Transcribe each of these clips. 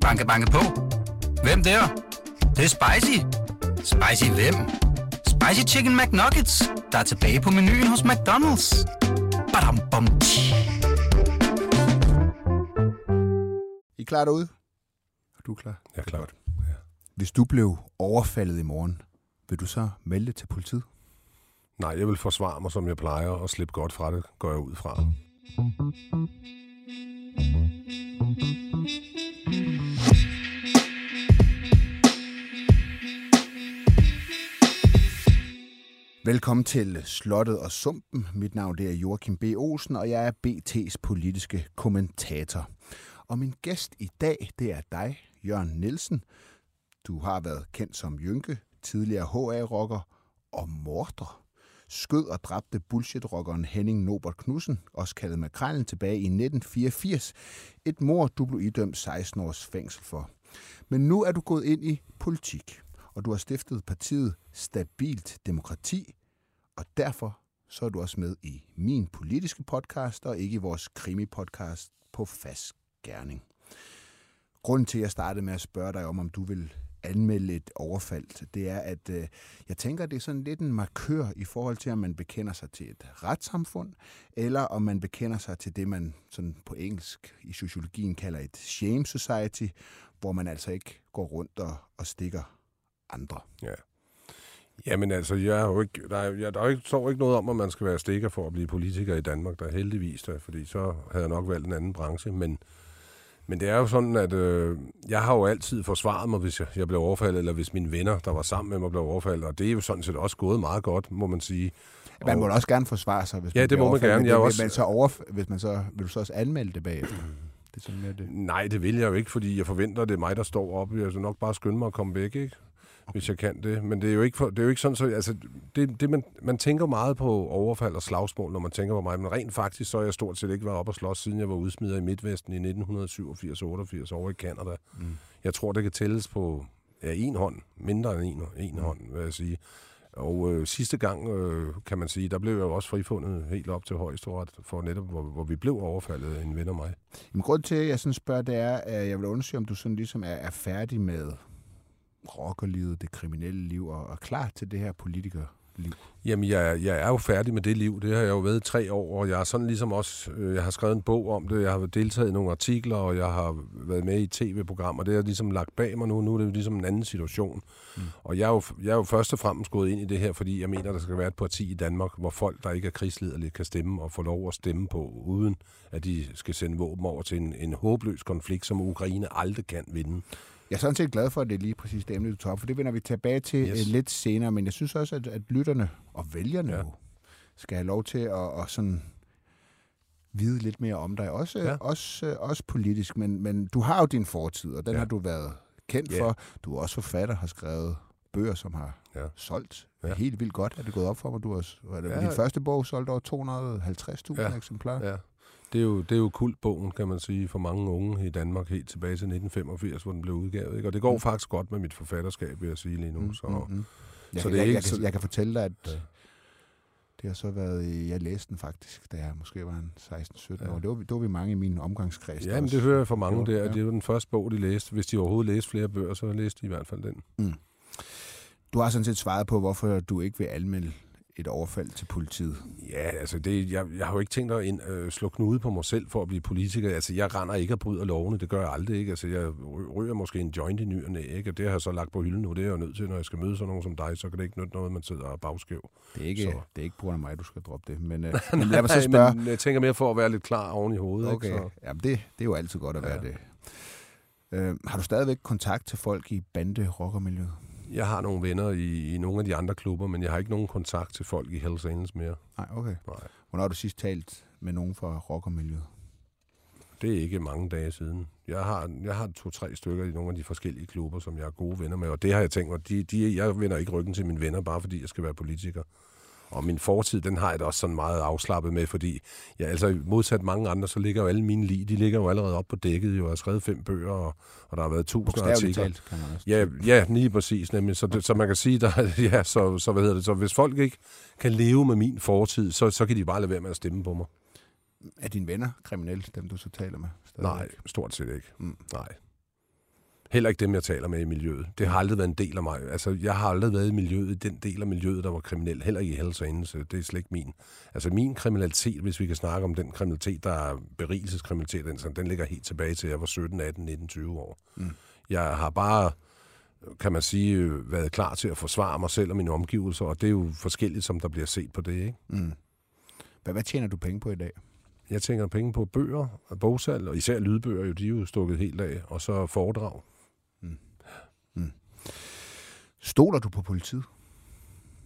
Banke, banke på. Hvem der? Det, det er spicy. Spicy hvem? Spicy Chicken McNuggets, der er tilbage på menuen hos McDonald's. Badum, bom, I er klar derude? Er du klar? Jeg er klar. Godt. Hvis du blev overfaldet i morgen, vil du så melde det til politiet? Nej, jeg vil forsvare mig, som jeg plejer, og slippe godt fra det, går jeg ud fra. Velkommen til Slottet og Sumpen. Mit navn det er Joachim B. Olsen, og jeg er BT's politiske kommentator. Og min gæst i dag, det er dig, Jørgen Nielsen. Du har været kendt som Jynke, tidligere HA-rocker og morder. Skød og dræbte bullshit-rockeren Henning Nobert Knudsen, også kaldet Makrallen, tilbage i 1984. Et mord, du blev idømt 16 års fængsel for. Men nu er du gået ind i politik, og du har stiftet partiet Stabilt Demokrati, og derfor så er du også med i min politiske podcast, og ikke i vores krimi-podcast på fast gerning. Grunden til, at jeg startede med at spørge dig om, om du vil anmelde et overfald, det er, at øh, jeg tænker, det er sådan lidt en markør i forhold til, om man bekender sig til et retssamfund, eller om man bekender sig til det, man sådan på engelsk i sociologien kalder et shame society, hvor man altså ikke går rundt og, og stikker andre. Ja. Jamen altså, jeg har jo ikke, der, er, jeg, der er ikke, står ikke noget om, at man skal være stikker for at blive politiker i Danmark. Der heldigvis der, fordi så havde jeg nok valgt en anden branche. Men, men det er jo sådan, at øh, jeg har jo altid forsvaret mig, hvis jeg, jeg blev overfaldet, eller hvis mine venner, der var sammen med mig, blev overfaldet. Og det er jo sådan set også gået meget godt, må man sige. Man må også gerne forsvare sig, hvis Ja, man det må man overfaldet, gerne. men Jeg også- Men så overf- hvis man så, vil du så også anmelde det bagefter? Det er sådan mere det. Nej, det vil jeg jo ikke, fordi jeg forventer, at det er mig, der står oppe. Jeg skal nok bare skynde mig at komme væk, ikke? Hvis jeg kan det. Men det er jo ikke, for, det er jo ikke sådan, så, altså, det, det man, man tænker meget på overfald og slagsmål, når man tænker på mig, men rent faktisk, så er jeg stort set ikke været op og slås, siden jeg var udsmider i Midtvesten i 1987-88 over i Canada. Mm. Jeg tror, det kan tælles på ja, en hånd, mindre end en, en mm. hånd, vil jeg sige. Og øh, sidste gang, øh, kan man sige, der blev jeg jo også frifundet helt op til højesteret, for netop, hvor, hvor vi blev overfaldet, en ven af mig. Men grund til, at jeg sådan spørger, det er, at jeg vil undersøge, om du sådan ligesom er, er færdig med rockerlivet, det kriminelle liv, og, og klar til det her politikerliv. Jamen, jeg, jeg er jo færdig med det liv. Det har jeg jo været i tre år, og jeg har sådan ligesom også, øh, jeg har skrevet en bog om det, jeg har deltaget i nogle artikler, og jeg har været med i tv-programmer. Det er ligesom lagt bag mig nu. Nu er det jo ligesom en anden situation. Mm. Og jeg er, jo, jeg er jo først og fremmest gået ind i det her, fordi jeg mener, der skal være et parti i Danmark, hvor folk, der ikke er krigsliderlige, kan stemme og få lov at stemme på, uden at de skal sende våben over til en, en håbløs konflikt, som Ukraine aldrig kan vinde. Jeg er sådan set glad for, at det er lige præcis det emne, du tager op, for det vender vi tilbage til Yes. yes. lidt senere, men jeg synes også, at, at lytterne og vælgerne Ja. ja. skal have lov til at, at sådan vide lidt mere om dig, også, Ja. også, øh, også politisk, men, men du har jo din fortid, og den Ja. har du været kendt Ja. for. Du er også forfatter, har skrevet bøger, som har Ja. solgt Ja. helt vildt godt. Er det gået op for mig? Du har, det, Ja. Din første bog solgte over 250.000 Ja. ja. eksemplarer. Ja. Det er, jo, det er jo kultbogen, kan man sige, for mange unge i Danmark helt tilbage til 1985, hvor den blev udgivet. Ikke? Og det går Mm. faktisk godt med mit forfatterskab, vil jeg sige lige nu. Mm, Så, mm, mm. Jeg, så så det er jeg, ikke jeg, kan, jeg kan fortælle dig, at Ja. ja. det har så været, jeg læste den faktisk, da jeg måske var en 16-17 Ja. år. Det var, det var vi mange i min omgangskreds. Ja, men det hører jeg fra mange der, at det var den første bog, de læste. Hvis de overhovedet læste flere bøger, så læste de i hvert fald den. Du har sådan set svaret på, hvorfor du ikke vil anmelde et overfald til politiet. Ja, altså, det, jeg, jeg har jo ikke tænkt at ind, øh, slå knude på mig selv for at blive politiker. Altså, jeg render ikke og bryder lovene, det gør jeg aldrig, ikke? Altså, jeg ry- ryger måske en joint i ny og næ, ikke? Og det har jeg så lagt på hylden nu, det er jeg jo nødt til, når jeg skal møde sådan nogen som dig, så kan det ikke nytte noget, man sidder og bagskæv. Det er ikke, Så. det er ikke på grund af mig, du skal droppe det. Men, øh, men lad mig så spørge. men jeg tænker mere for at være lidt klar oven i hovedet, Okay, ikke? Så, Jamen, det, det er jo altid godt at være Ja. det. Øh, har du stadigvæk kontakt til folk i bande-rockermiljøet? Jeg har nogle venner i, i nogle af de andre klubber, men jeg har ikke nogen kontakt til folk i Hells Angels mere. Nej, okay. Nej. Hvornår har du sidst talt med nogen fra rockermiljøet? Det er ikke mange dage siden. Jeg har, jeg har to-tre stykker i nogle af de forskellige klubber, som jeg er gode venner med, og det har jeg tænkt mig. De, de, jeg vender ikke ryggen til mine venner, bare fordi jeg skal være politiker. Og min fortid, den har jeg da også sådan meget afslappet med, fordi jeg, altså modsat mange andre, så ligger jo alle mine lige, de ligger jo allerede op på dækket. Jo. Jeg har skrevet fem bøger, og, og der har været tusind artikler. talt, kan man også Ja, ja, lige præcis nemlig. Så, det, så man kan sige, der, ja, så, så, hvad hedder det, så hvis folk ikke kan leve med min fortid, så, så kan de bare lade være med at stemme på mig. Er dine venner kriminelle, dem du så taler med? Stadig? Nej, stort set ikke. Mm. Nej. Heller ikke dem, jeg taler med i miljøet. Det har aldrig været en del af mig. Altså, jeg har aldrig været i miljøet, i den del af miljøet, der var kriminel. Heller ikke i Hells Angels. Det er slet ikke min. Altså, min kriminalitet, hvis vi kan snakke om den kriminalitet, der er berigelseskriminalitet, den, den ligger helt tilbage til, jeg var 17, 18, 19, 20 år. Mm. Jeg har bare kan man sige, været klar til at forsvare mig selv og mine omgivelser, og det er jo forskelligt, som der bliver set på det. Ikke? Mm. Hvad, hvad tjener du penge på i dag? Jeg tjener penge på bøger og bogsalg, og især lydbøger, jo, de er jo stukket helt af, og så foredrag. Stoler du på politiet?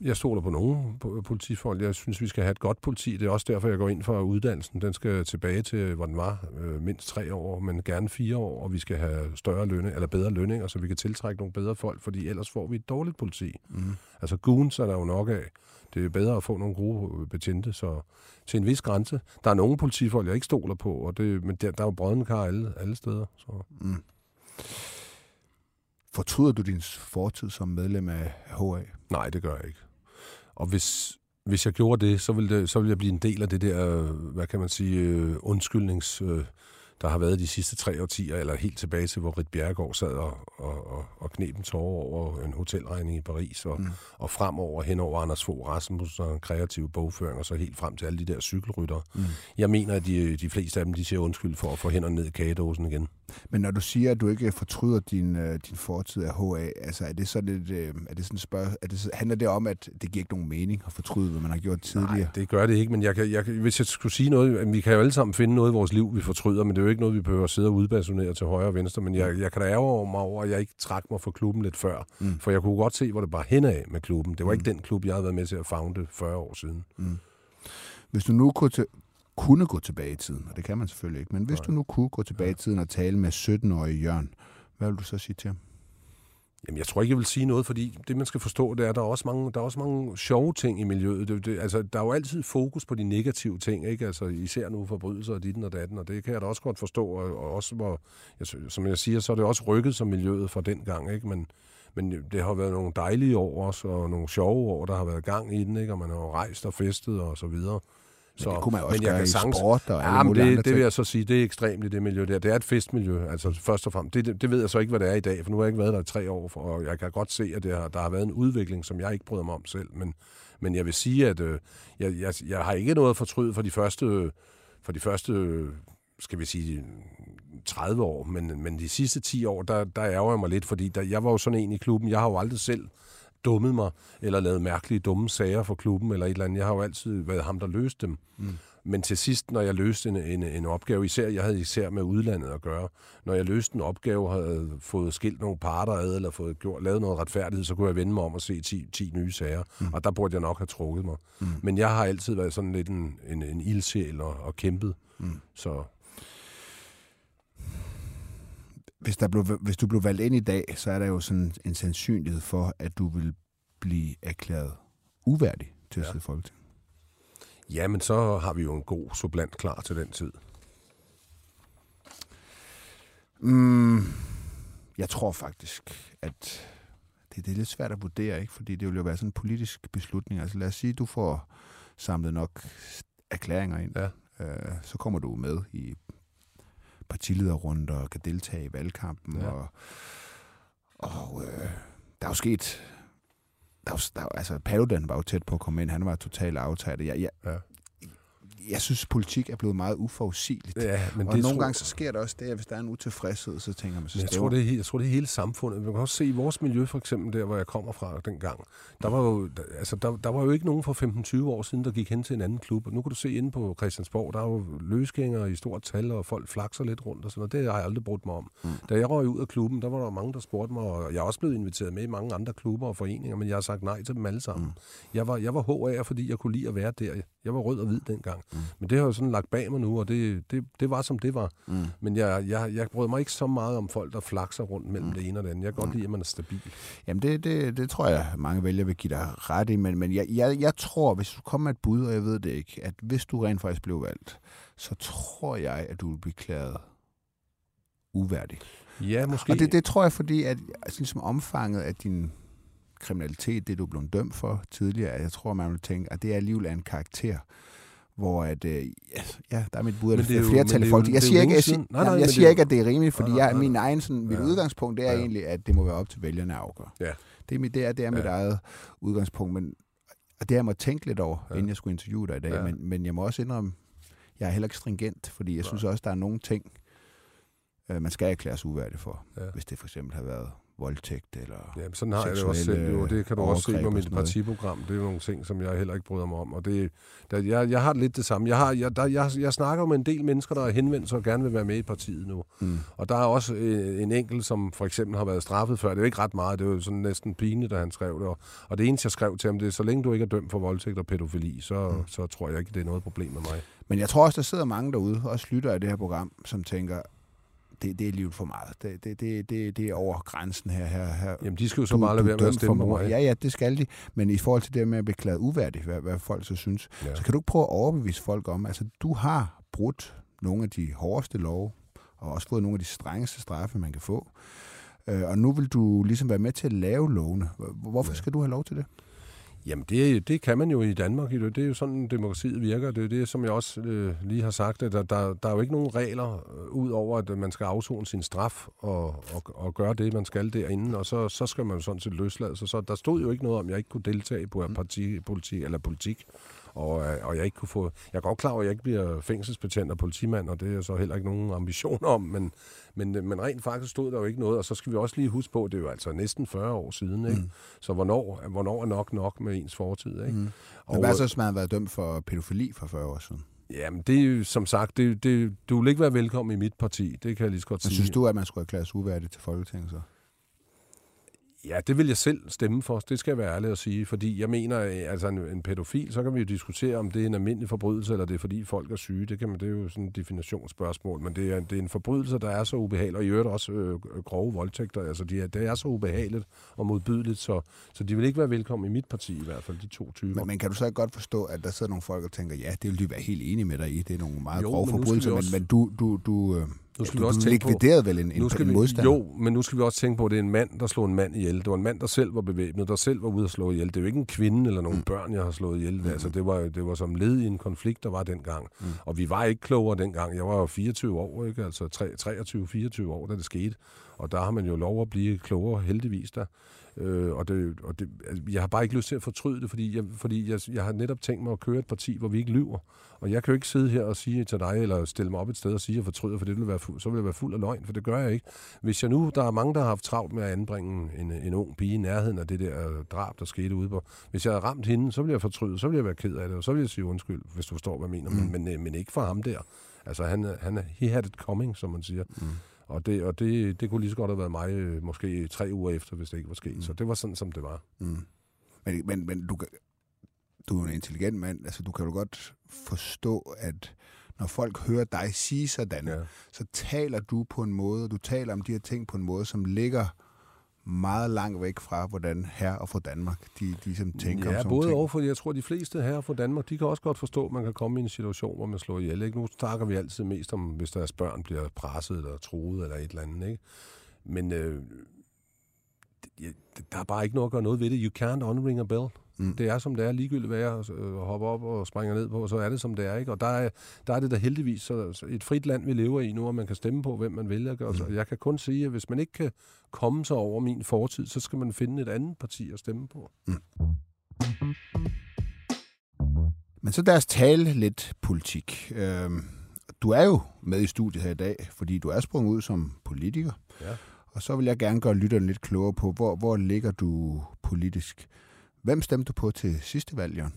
Jeg stoler på nogle politifolk. Jeg synes, vi skal have et godt politi. Det er også derfor, jeg går ind for uddannelsen. Den skal tilbage til, hvor den var, øh, mindst tre år, men gerne fire år, og vi skal have større lønning, eller bedre lønninger, så vi kan tiltrække nogle bedre folk, fordi ellers får vi et dårligt politi. Mm. Altså goons er der jo nok af. Det er bedre at få nogle gode betjente, så til en vis grænse. Der er nogle politifolk, jeg ikke stoler på, og det, men der, der er jo brødende kar alle, alle steder. Så. Mm. Fortryder du din fortid som medlem af HA? Nej, det gør jeg ikke. Og hvis, hvis jeg gjorde det, så ville, det, så ville jeg blive en del af det der, hvad kan man sige, øh, undskyldnings... Øh, der har været de sidste tre årtier, eller helt tilbage til, hvor Rit Bjerregaard sad og, og, og, og knep en tårer over en hotelregning i Paris, og, mm. og fremover hen over Anders Fogh Rasmussen og en kreativ bogføring, og så helt frem til alle de der cykelrytter. Mm. Jeg mener, at de, de fleste af dem, de siger undskyld for at få hænderne ned i kagedåsen igen. Men når du siger, at du ikke fortryder din, øh, din fortid af HA, altså er det sådan et, øh, er det sådan spørg, er det, handler det om, at det giver ikke nogen mening at fortryde, hvad man har gjort tidligere? Nej, det gør det ikke, men jeg kan, jeg, hvis jeg skulle sige noget, vi kan jo alle sammen finde noget i vores liv, vi fortryder, men det er jo ikke noget, vi behøver at sidde og udbasonere til højre og venstre, men jeg, jeg kan da ærge mig over, at jeg ikke trak mig for klubben lidt før, mm. for jeg kunne godt se, hvor det bare henad med klubben. Det var mm. ikke den klub, jeg havde været med til at founde 40 år siden. Mm. Hvis du nu kunne, kunne gå tilbage i tiden, og det kan man selvfølgelig ikke, men hvis du nu kunne gå tilbage i tiden og tale med 17-årige Jørgen, hvad vil du så sige til ham? Jamen, jeg tror ikke, jeg vil sige noget, fordi det, man skal forstå, det er, at der er også mange, der er også mange sjove ting i miljøet. Det, det, altså, der er jo altid fokus på de negative ting, ikke? Altså, især nu forbrydelser og ditten og datten, og det kan jeg da også godt forstå. Og, og også, hvor, jeg, som jeg siger, så er det også rykket som miljøet fra den gang, ikke? Men, men det har været nogle dejlige år også, og nogle sjove år, der har været gang i den, ikke? Og man har rejst og festet og så videre. Så, men det kunne man også men gøre i sagtens, sport og ja, alle det, det vil jeg så sige, det er ekstremt i det miljø der. Det er et festmiljø, altså først og fremmest. Det, det, det ved jeg så ikke, hvad det er i dag, for nu har jeg ikke været der i tre år, for, og jeg kan godt se, at det har, der har været en udvikling, som jeg ikke bryder mig om selv. Men, men jeg vil sige, at øh, jeg, jeg, jeg har ikke noget at fortryde for de første, for de første skal vi sige, 30 år, men, men de sidste 10 år, der, der ærger jeg mig lidt, fordi der, jeg var jo sådan en i klubben, jeg har jo aldrig selv dummet mig, eller lavet mærkelige dumme sager for klubben, eller et eller andet. Jeg har jo altid været ham, der løste dem. Mm. Men til sidst, når jeg løste en, en, en opgave, især, jeg havde især med udlandet at gøre, når jeg løste en opgave, havde fået skilt nogle parter ad, eller fået gjort, lavet noget retfærdighed, så kunne jeg vende mig om og se 10, 10 nye sager, mm. og der burde jeg nok have trukket mig. Mm. Men jeg har altid været sådan lidt en, en, en ildsjæl og, og kæmpet, mm. så hvis, der blev, hvis du blev valgt ind i dag, så er der jo sådan en sandsynlighed for, at du vil blive erklæret uværdig til at ja. sidde i Folketinget. Ja, men så har vi jo en god sublant klar til den tid. Mm, jeg tror faktisk, at det, det er lidt svært at vurdere, ikke? fordi det vil jo være sådan en politisk beslutning. Altså lad os sige, at du får samlet nok erklæringer ind. Ja. Øh, så kommer du med i partilederrunder og kan deltage i valgkampen. Ja. Og, og øh, der er jo sket... Der er, der, altså, Paludan var jo tæt på at komme ind. Han var totalt aftalt. Jeg, jeg, ja jeg synes, politik er blevet meget uforudsigeligt. Ja, men og det nogle tror... gange så sker det også det, at hvis der er en utilfredshed, så tænker man, så jeg tror, det er, jeg tror, det er hele samfundet. Man kan også se i vores miljø, for eksempel der, hvor jeg kommer fra dengang. Der var jo, altså, der, der var jo ikke nogen for 15-20 år siden, der gik hen til en anden klub. Nu kan du se inde på Christiansborg, der er jo løsgængere i stort tal, og folk flakser lidt rundt og sådan noget. Det har jeg aldrig brugt mig om. Mm. Da jeg røg ud af klubben, der var der mange, der spurgte mig, og jeg er også blevet inviteret med i mange andre klubber og foreninger, men jeg har sagt nej til dem alle sammen. Mm. Jeg var, jeg var HA'er, fordi jeg kunne lide at være der. Jeg var rød og hvid dengang. Mm. Men det har jo sådan lagt bag mig nu, og det, det, det var, som det var. Mm. Men jeg, jeg, jeg brød mig ikke så meget om folk, der flakser rundt mellem mm. det ene og det andet. Jeg kan godt mm. lide, at man er stabil. Jamen, det, det, det tror jeg, mange vælger vil give dig ret i, men, men jeg, jeg, jeg tror, hvis du kommer med et bud, og jeg ved det ikke, at hvis du rent faktisk blev valgt, så tror jeg, at du vil blive klæret uværdig. Ja, måske. Og det, det tror jeg, fordi at altså, ligesom omfanget af din kriminalitet, det du blev dømt for tidligere, jeg tror, man vil tænke, at det er alligevel en karakter, hvor at, øh, ja, der er mit bud, at det er er flertal er jo- folk. Jeg er siger ikke, jeg. Nej, nej, jeg siger ikke, at det er rimeligt, fordi Nej, nej, jeg, min egen sådan, mit Ja. udgangspunkt det er Ja. egentlig, at det må være op til vælgerne at afgøre. Ja. Det er, mit, det er, det er mit Ja. eget udgangspunkt, men og det har jeg må tænke lidt over, Ja. inden jeg skulle interviewe dig i dag, Ja. men, men jeg må også indrømme, jeg er heller ikke stringent, fordi jeg Nej. synes også, der er nogle ting, øh, man skal erklæres uværdig for, Ja. hvis det for eksempel har været voldtægt, eller... Ja, men sådan har jeg det også selv. Jo, det kan du også se på mit partiprogram. Det er jo nogle ting, som jeg heller ikke bryder mig om. Og det, der, jeg, jeg har lidt det samme. Jeg, har, jeg, der, jeg, jeg snakker med en del mennesker, der har henvendt sig og gerne vil være med i partiet nu. Mm. Og der er også øh, en enkelt, som for eksempel har været straffet før. Det er jo ikke ret meget. Det er jo sådan næsten pinligt, da han skrev det. Og, og det eneste, jeg skrev til ham, det er, så længe du ikke er dømt for voldtægt og pædofili, så, mm. så tror jeg ikke, det er noget problem med mig. Men jeg tror også, der sidder mange derude, også lytter af det her program, som tænker, det, det er livet for meget. Det, det, det, det, det er over grænsen her. her, her. Jamen, de skal jo så bare lade være med at stemme for mig. Ja, ja, det skal de. Men i forhold til det med at blive klaret uværdig, hvad, hvad folk så synes, Ja. så kan du ikke prøve at overbevise folk om, altså du har brudt nogle af de hårdeste love, og også fået nogle af de strengeste straffe, man kan få. Øh, og nu vil du ligesom være med til at lave lovene. Hvor- Hvorfor Ja. skal du have lov til det? Jamen, det, det kan man jo i Danmark. Det er jo sådan, demokratiet virker. Det er det, som jeg også øh, lige har sagt, at der, der, der er jo ikke nogen regler øh, ud over, at øh, man skal afzone sin straf og, og, og gøre det, man skal derinde, og så, så skal man jo sådan set løslade sig. Så der stod jo ikke noget om, at jeg ikke kunne deltage på parti, politik, eller politik, og, øh, og jeg ikke kunne få... Jeg er godt klar over, at jeg ikke bliver fængselsbetjent og politimand, og det er så heller ikke nogen ambition om, men, men, men rent faktisk stod der jo ikke noget, og så skal vi også lige huske på, at det er jo altså næsten 40 år siden, ikke? Mm. Så hvornår, hvornår er nok nok med ens fortid, ikke? Mm. Og hvad så, hvis man har været dømt for pædofili for 40 år siden? Jamen, det er jo, som sagt, det, det, du vil ikke være velkommen i mit parti. Det kan jeg lige så godt Men sige. synes du, at man skulle erklæres uværdig til Folketinget så? Ja, det vil jeg selv stemme for. Det skal jeg være ærlig at sige. Fordi jeg mener, øh, altså en, en pædofil, så kan vi jo diskutere, om det er en almindelig forbrydelse, eller det er fordi folk er syge. Det, kan man, det er jo sådan et definitionsspørgsmål. Men det er, det er en forbrydelse, der er så ubehagelig, og i øvrigt også øh, grove voldtægter. Altså, de er, det er så ubehageligt og modbydeligt, så, så de vil ikke være velkommen i mit parti i hvert fald, de to typer. Men, men kan du så ikke godt forstå, at der sidder nogle folk og tænker, ja, det vil de være helt enige med dig i. Det er nogle meget Jo, grove men forbrydelser, vi men, også- men du, du, du, øh, Nu skal du, vi også tænke på- likviderede vel en, nu skal en vi, modstander? Jo, men nu skal vi også tænke på, at det er en mand, der slog en mand ihjel. Det var en mand, der selv var bevæbnet, der selv var ude at slå ihjel. Det er jo ikke en kvinde eller nogle Mm. børn, jeg har slået ihjel. Mm. Altså, det, var, det var som led i en konflikt, der var dengang. Mm. Og vi var ikke klogere dengang. Jeg var jo 24 år, ikke? altså 23-24 år, da det skete. Og der har man jo lov at blive klogere, heldigvis da. Øh, og det, og det, altså, jeg har bare ikke lyst til at fortryde det, fordi, jeg, fordi jeg, jeg har netop tænkt mig at køre et parti, hvor vi ikke lyver. Og jeg kan jo ikke sidde her og sige til dig, eller stille mig op et sted og sige, at jeg fortryder, for det vil være fu- så vil jeg være fuld af løgn, for det gør jeg ikke. Hvis jeg nu, der er mange, der har haft travlt med at anbringe en, en ung pige i nærheden af det der øh, drab, der skete ude på. Hvis jeg havde ramt hende, så ville jeg fortryde, så ville jeg være ked af det, og så ville jeg sige undskyld, hvis du forstår, hvad jeg mener. Mm. Men, men, men ikke for ham der. Altså, han, han, er- he had it coming, som man siger. Mm. Og, det, og det, det kunne lige så godt have været mig, øh, måske tre uger efter, hvis det ikke var sket. Mm. Så det var sådan, som det var. Mm. Men, men, men du, du er jo en intelligent mand, altså du kan jo godt forstå, at når folk hører dig sige sådan, ja. Så taler du på en måde, du taler om de her ting på en måde, som ligger meget langt væk fra, hvordan her og for Danmark, de, de ligesom tænker om ja, sådan både ting. og, for jeg tror, de fleste her fra Danmark, de kan også godt forstå, at man kan komme i en situation, hvor man slår ihjel. Ikke? Nu snakker vi altid mest om, hvis deres børn bliver presset eller truet eller et eller andet. Ikke? Men øh, der er bare ikke noget at gøre noget ved det. You can't unring a bell. Mm. Det er, som det er, ligegyldigt hvad jeg øh, hopper op og springer ned på, så er det, som det er. Ikke? Og der er, der er det da heldigvis så, et frit land, vi lever i nu, og man kan stemme på, hvem man så, Mm. jeg kan kun sige, at hvis man ikke kan komme sig over min fortid, så skal man finde et andet parti at stemme på. Men så os tale lidt politik. Øhm, du er jo med i studiet her i dag, fordi du er sprunget ud som politiker. Ja. Og så vil jeg gerne gøre lytterne lidt klogere på, hvor, hvor ligger du politisk? Hvem stemte du på til sidste valg, Jørgen?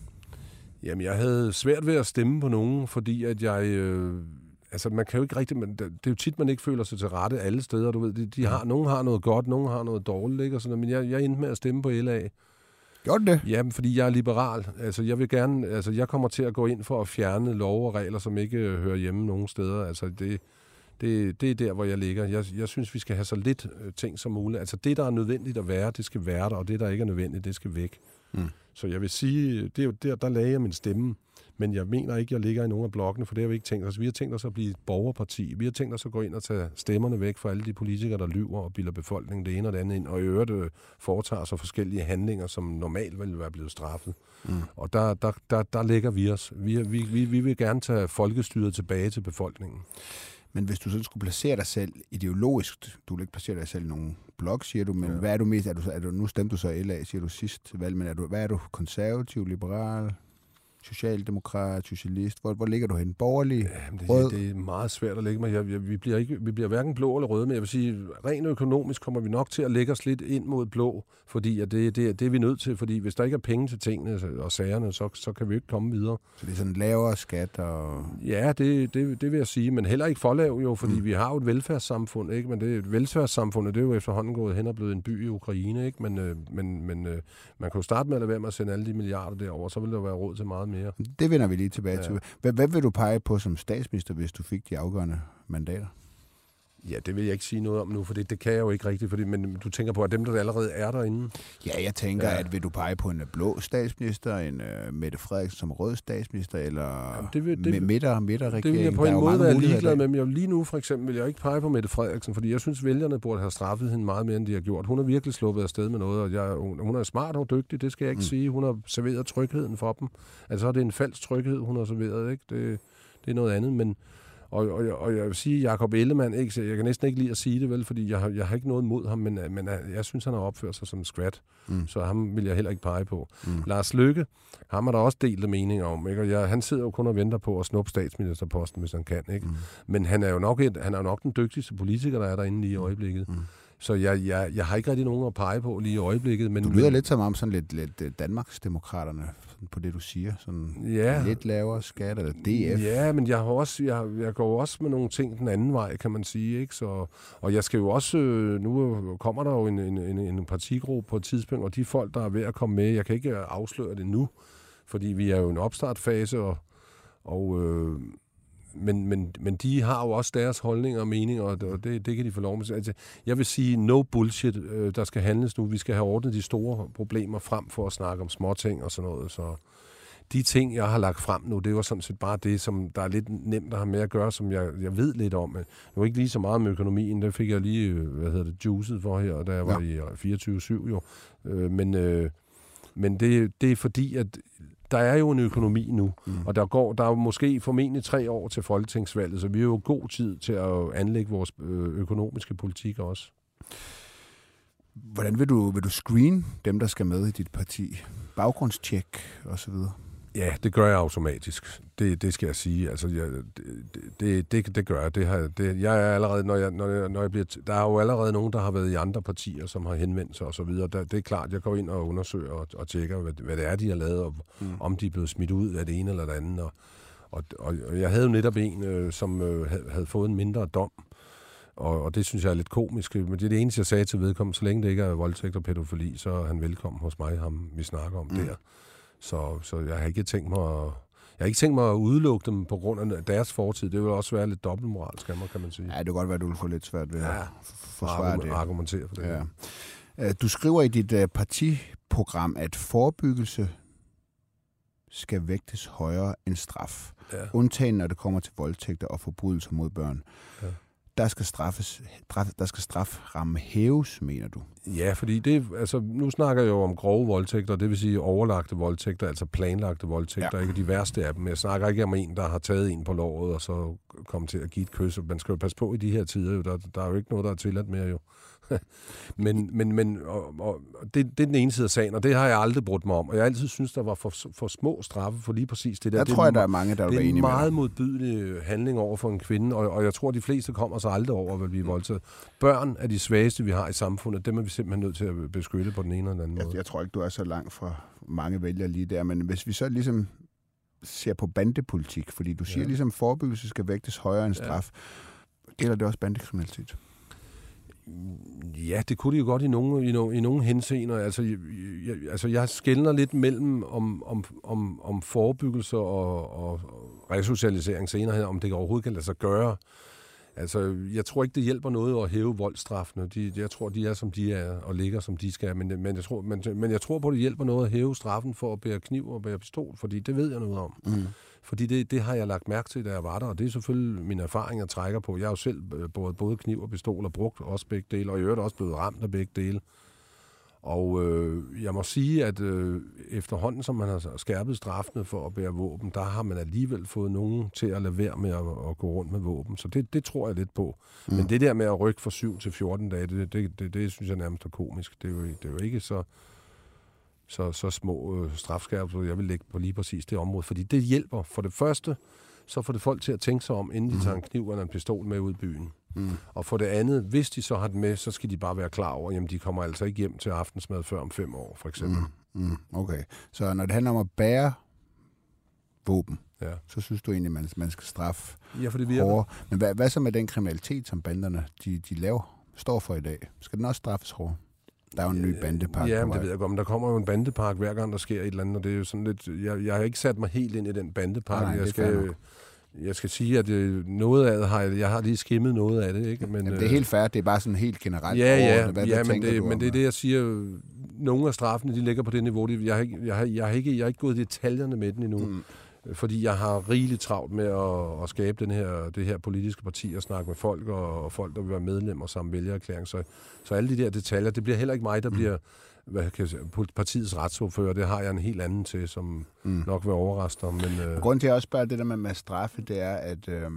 Jamen, jeg havde svært ved at stemme på nogen, fordi at jeg... Øh, altså, man kan jo ikke rigtig... Men det, er jo tit, man ikke føler sig til rette alle steder, du ved. De, de har, nogen har noget godt, nogen har noget dårligt, ikke? Og sådan, men jeg, jeg endte med at stemme på LA. Gjorde det? Jamen, fordi jeg er liberal. Altså, jeg vil gerne... Altså, jeg kommer til at gå ind for at fjerne lov og regler, som ikke øh, hører hjemme nogen steder. Altså, det... Det, det er der, hvor jeg ligger. Jeg, jeg synes, vi skal have så lidt øh, ting som muligt. Altså det, der er nødvendigt at være, det skal være der, og det, der ikke er nødvendigt, det skal væk. Mm. Så jeg vil sige, det er jo der, der lagde jeg min stemme. Men jeg mener ikke, jeg ligger i nogen af blokkene, for det har vi ikke tænkt os. Vi har tænkt os at blive et borgerparti. Vi har tænkt os at gå ind og tage stemmerne væk fra alle de politikere, der lyver og bilder befolkningen det ene og det andet ind, og i øvrigt øh, foretager sig forskellige handlinger, som normalt ville være blevet straffet. Mm. Og der, der, der, der lægger vi os. Vi, vi, vi, vi vil gerne tage folkestyret tilbage til befolkningen. Men hvis du så skulle placere dig selv ideologisk, du vil ikke placere dig selv i nogen blok, siger du, men ja. hvad er du mest? Er du, er du, nu stemte du så LA, siger du sidst valg, men er du, hvad er du? Konservativ, liberal? Socialdemokrat, socialist? Hvor, hvor ligger du hen? Borgerlig? Jamen, det, rød? det er meget svært at lægge mig. Jeg, jeg, vi, bliver ikke, vi bliver hverken blå eller røde, men jeg vil sige, rent økonomisk kommer vi nok til at lægge os lidt ind mod blå, fordi at det, det, det er vi nødt til, fordi hvis der ikke er penge til tingene og sagerne, så, så kan vi ikke komme videre. Så det er sådan lavere skat? Og... Ja, det, det, det vil jeg sige, men heller ikke for lav jo, fordi mm. vi har jo et velfærdssamfund, ikke? men det, et velfærdssamfund, det er jo efterhånden gået hen og blevet en by i Ukraine, ikke? Men, øh, men, men øh, man kan jo starte med at lade være med at sende alle de milliarder derover, så vil der være råd til meget mere. Det vender vi lige tilbage ja. til. Hvad, hvad vil du pege på som statsminister, hvis du fik de afgørende mandater? Ja, det vil jeg ikke sige noget om nu, for det, det kan jeg jo ikke rigtigt, fordi, men du tænker på, at dem, der allerede er derinde... Ja, jeg tænker, ja. at vil du pege på en blå statsminister, en uh, Mette Frederiksen som rød statsminister, eller Jamen, det vil, det, midter, midterregering? Det vil jeg på en måde være ligeglad med, men jeg, lige nu for eksempel vil jeg ikke pege på Mette Frederiksen, fordi jeg synes, vælgerne burde have straffet hende meget mere, end de har gjort. Hun har virkelig sluppet afsted med noget, og jeg, hun, hun er smart og dygtig, det skal jeg ikke mm. sige. Hun har serveret trygheden for dem. Altså, det er en falsk tryghed, hun har serveret, ikke? Det, det er noget andet, men og, og, og jeg vil sige, Jacob Ellemann, ikke, jeg kan næsten ikke lide at sige det, vel, fordi jeg har, jeg har ikke noget mod ham, men, men jeg synes, han har opført sig som en skvat. Mm. Så ham vil jeg heller ikke pege på. Mm. Lars Lykke, ham har der også delt meninger om. Ikke? Og jeg, han sidder jo kun og venter på at snuppe statsministerposten, hvis han kan. Ikke? Mm. Men han er jo nok, et, han er jo nok den dygtigste politiker, der er derinde lige i øjeblikket. Mm. Så jeg, jeg, jeg har ikke rigtig nogen at pege på lige i øjeblikket. Men, du lyder men, lidt som om sådan lidt, lidt øh, Danmarksdemokraterne på det, du siger. Sådan ja. lidt lavere skat, eller DF. Ja, men jeg, har også, jeg, jeg går også med nogle ting den anden vej, kan man sige. Ikke? Så, og jeg skal jo også... Øh, nu kommer der jo en, en, en, en partigruppe på et tidspunkt, og de folk, der er ved at komme med, jeg kan ikke afsløre det nu, fordi vi er jo i en opstartfase, og, og øh, men, men, men de har jo også deres holdninger og meninger, og det, det kan de få lov med. Altså, jeg vil sige, no bullshit, øh, der skal handles nu. Vi skal have ordnet de store problemer frem for at snakke om småting og sådan noget. Så de ting, jeg har lagt frem nu, det var sådan set bare det, som der er lidt nemt at have med at gøre, som jeg, jeg ved lidt om. Det var ikke lige så meget med økonomien, det fik jeg lige, øh, hvad hedder det, juicet for her, da jeg var ja. i 24-7 jo. Øh, men, øh, men det, det er fordi, at der er jo en økonomi nu, mm. og der går der er jo måske formentlig tre år til folketingsvalget, så vi har jo god tid til at anlægge vores øh, økonomiske politik også. Hvordan vil du, vil du screen dem, der skal med i dit parti? Baggrundstjek osv.? Ja, det gør jeg automatisk. Det, det skal jeg sige. Altså, jeg, det, det, det gør jeg. Det har, det, jeg er allerede, når jeg, når jeg, når jeg bliver, der er jo allerede nogen, der har været i andre partier, som har henvendt sig og så videre. Der, det er klart, jeg går ind og undersøger og, og tjekker, hvad, hvad det er, de har lavet, og mm. om de er blevet smidt ud af det ene eller det andet. Og, og, og, og jeg havde jo netop en, øh, som øh, havde, havde fået en mindre dom, og, og det synes jeg er lidt komisk. Men det er det eneste, jeg sagde til vedkommende. Så længe det ikke er voldtægt og pædofili, så er han velkommen hos mig, ham vi snakker om mm. der. Så, så jeg har ikke tænkt mig at, jeg har ikke tænkt mig at udelukke dem på grund af deres fortid. Det vil også være lidt dobbeltmoralsk kan man sige. Ja, det kan godt være, at du vil få lidt svært ved ja, at forsvare det. argumentere for det. Ja. Øh, du skriver i dit øh, partiprogram, at forebyggelse skal vægtes højere end straf. Ja. Undtagen når det kommer til voldtægter og forbrydelser mod børn. Ja der skal, straffes, der skal straframme hæves, mener du? Ja, fordi det, altså, nu snakker jeg jo om grove voldtægter, det vil sige overlagte voldtægter, altså planlagte voldtægter, ja. ikke de værste af dem. Jeg snakker ikke om en, der har taget en på låret og så kommet til at give et kys. Man skal jo passe på i de her tider, jo. Der, der er jo ikke noget, der er tilladt mere jo. men men, men og, og det, det er den ene side af sagen, og det har jeg aldrig brudt mig om. Og jeg altid synes, der var for, for små straffe for lige præcis det der. Jeg det tror, er, der er mange, der er enige med Det er en meget modbydelig handling over for en kvinde, og, og jeg tror, de fleste kommer så aldrig over at blive voldtaget. Børn er de svageste, vi har i samfundet. Dem er vi simpelthen nødt til at beskytte på den ene eller den anden jeg, måde. Jeg tror ikke, du er så langt fra mange vælgere lige der, men hvis vi så ligesom ser på bandepolitik, fordi du siger ja. ligesom, at forebyggelse skal vægtes højere end straf. Ja. Gælder det også bandekriminalitet? Ja, det kunne de jo godt i nogle, i nogle, i nogle henseender. Altså, jeg, jeg, altså, jeg skældner lidt mellem om, om, om, om forebyggelse og, og resocialisering senere her, om det overhovedet kan lade sig gøre. Altså, jeg tror ikke, det hjælper noget at hæve voldstraffene. De, jeg tror, de er, som de er, og ligger, som de skal. Men, men, jeg tror, men, men jeg tror på, det hjælper noget at hæve straffen for at bære kniv og bære pistol, fordi det ved jeg noget om. Mm. Fordi det, det har jeg lagt mærke til, da jeg var der, og det er selvfølgelig min erfaring, jeg trækker på. Jeg har jo selv øh, både, både kniv og pistol og brugt også begge dele, og i øvrigt også blevet ramt af begge dele. Og øh, jeg må sige, at øh, efterhånden, som man har skærpet straffene for at bære våben, der har man alligevel fået nogen til at lade være med at, at gå rundt med våben. Så det, det tror jeg lidt på. Mm. Men det der med at rykke fra 7 til 14 dage, det, det, det, det synes jeg nærmest er komisk. Det er jo, det er jo ikke så, så, så små øh, strafskærpelser, jeg vil lægge på lige præcis det område. Fordi det hjælper. For det første, så får det folk til at tænke sig om, inden de mm. tager en kniv eller en pistol med ud i byen. Mm. Og for det andet, hvis de så har den med, så skal de bare være klar over, at de kommer altså ikke hjem til aftensmad før om fem år, for eksempel. Mm. Mm. Okay. Så når det handler om at bære våben, ja. så synes du egentlig, man, man skal straffe ja, for det virker. hårdere. Men hvad, hvad så med den kriminalitet, som banderne de, de laver, står for i dag? Skal den også straffes hårdere? Der er jo en ny bandepark. Ja, men det ved jeg godt, men der kommer jo en bandepark hver gang, der sker et eller andet, og det er jo sådan lidt... Jeg, jeg har ikke sat mig helt ind i den bandepark. Nej, jeg skal, jeg skal sige, at øh, noget af det har jeg, jeg har lige skimmet noget af det, ikke? Men, Jamen, det er helt fair, det er bare sådan helt generelt. Ja, ja, hvad, ja hvad men, det, men det er det, jeg siger. Nogle af straffene, de ligger på det niveau. Jeg har, jeg har, jeg har, ikke, jeg har ikke gået i detaljerne med den endnu. Mm fordi jeg har rigeligt travlt med at, at skabe den her, det her politiske parti og snakke med folk og, og folk, der vil være medlemmer samt vælgererklæring. Så, så alle de der detaljer, det bliver heller ikke mig, der mm. bliver hvad kan jeg sige, partiets retsordfører. Det har jeg en helt anden til, som mm. nok vil overraske dig. Men, øh... Grunden til, at jeg også spørger det der med, med straffe, det er, at øh,